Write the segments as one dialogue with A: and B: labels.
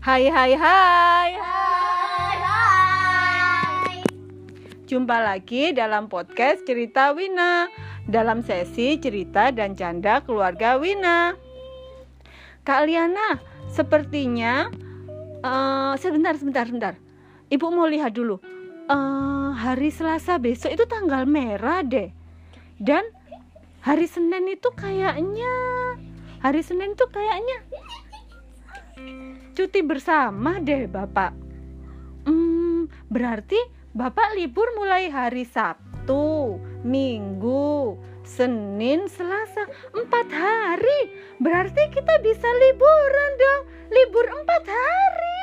A: Hai hai hai.
B: Hai, hai.
A: Jumpa lagi dalam podcast Cerita Wina dalam sesi cerita dan canda keluarga Wina. Kak Liana, sepertinya eh, sebentar sebentar sebentar. Ibu mau lihat dulu. Eh, hari Selasa besok itu tanggal merah deh. Dan hari Senin itu kayaknya hari Senin itu kayaknya cuti bersama deh Bapak. Hmm, berarti Bapak libur mulai hari Sabtu, Minggu, Senin, Selasa, empat hari. Berarti kita bisa liburan dong, libur empat hari.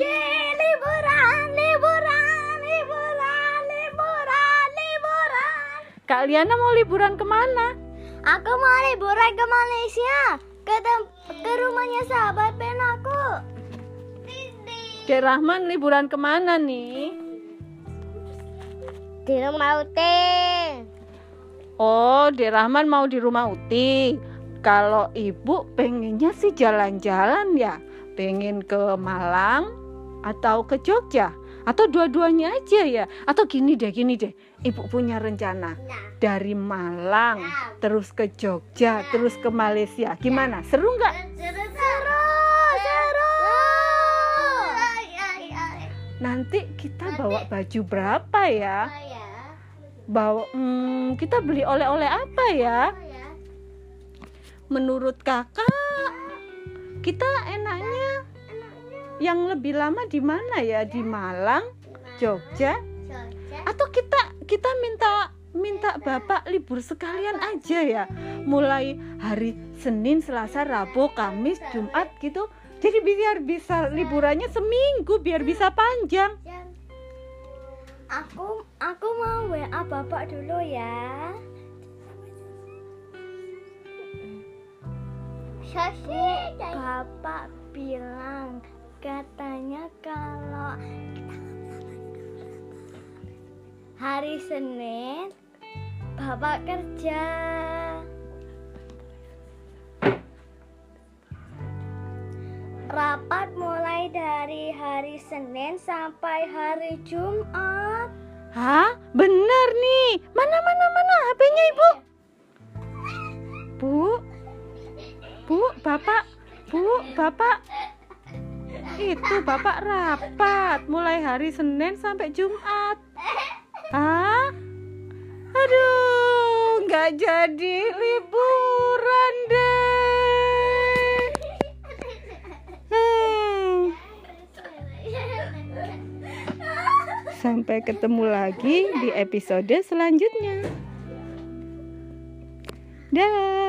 B: Yeay, liburan, liburan, liburan, liburan, liburan.
A: Kak Liana mau liburan ke mana?
B: Aku mau liburan ke Malaysia, ke ke rumahnya sahabat Ben aku.
A: Dek Rahman liburan ke mana nih?
B: Di rumah Uting.
A: Oh, Dek Rahman mau di rumah Uti. Kalau ibu pengennya sih jalan-jalan ya. Pengen ke Malang atau ke Jogja. Atau dua-duanya aja ya. Atau gini deh, gini deh. Ibu punya rencana.
B: Nah,
A: Dari Malang, terus ke Jogja, terus ke Malaysia. Gimana? Seru nggak?
B: seru, seru, seru.
A: Nanti kita bawa baju berapa ya? Bawa, hmm, kita beli oleh-oleh apa ya? Menurut kakak, kita enaknya yang lebih lama di mana ya? Di Malang, Jogja, atau kita kita minta minta bapak libur sekalian aja ya? Mulai hari Senin, Selasa, Rabu, Kamis, Jumat gitu. Jadi biar bisa liburannya seminggu, biar bisa panjang.
B: Aku aku mau WA bapak dulu ya. Bapak bilang katanya kalau hari Senin bapak kerja. Rapat mulai dari hari Senin sampai hari Jumat.
A: Hah? Bener nih. Mana mana mana HP-nya Ibu? Bu. Bu, Bapak. Bu, Bapak. Itu Bapak rapat mulai hari Senin sampai Jumat. Hah? Aduh, nggak jadi liburan deh. Hmm. Sampai ketemu lagi di episode selanjutnya. Dah.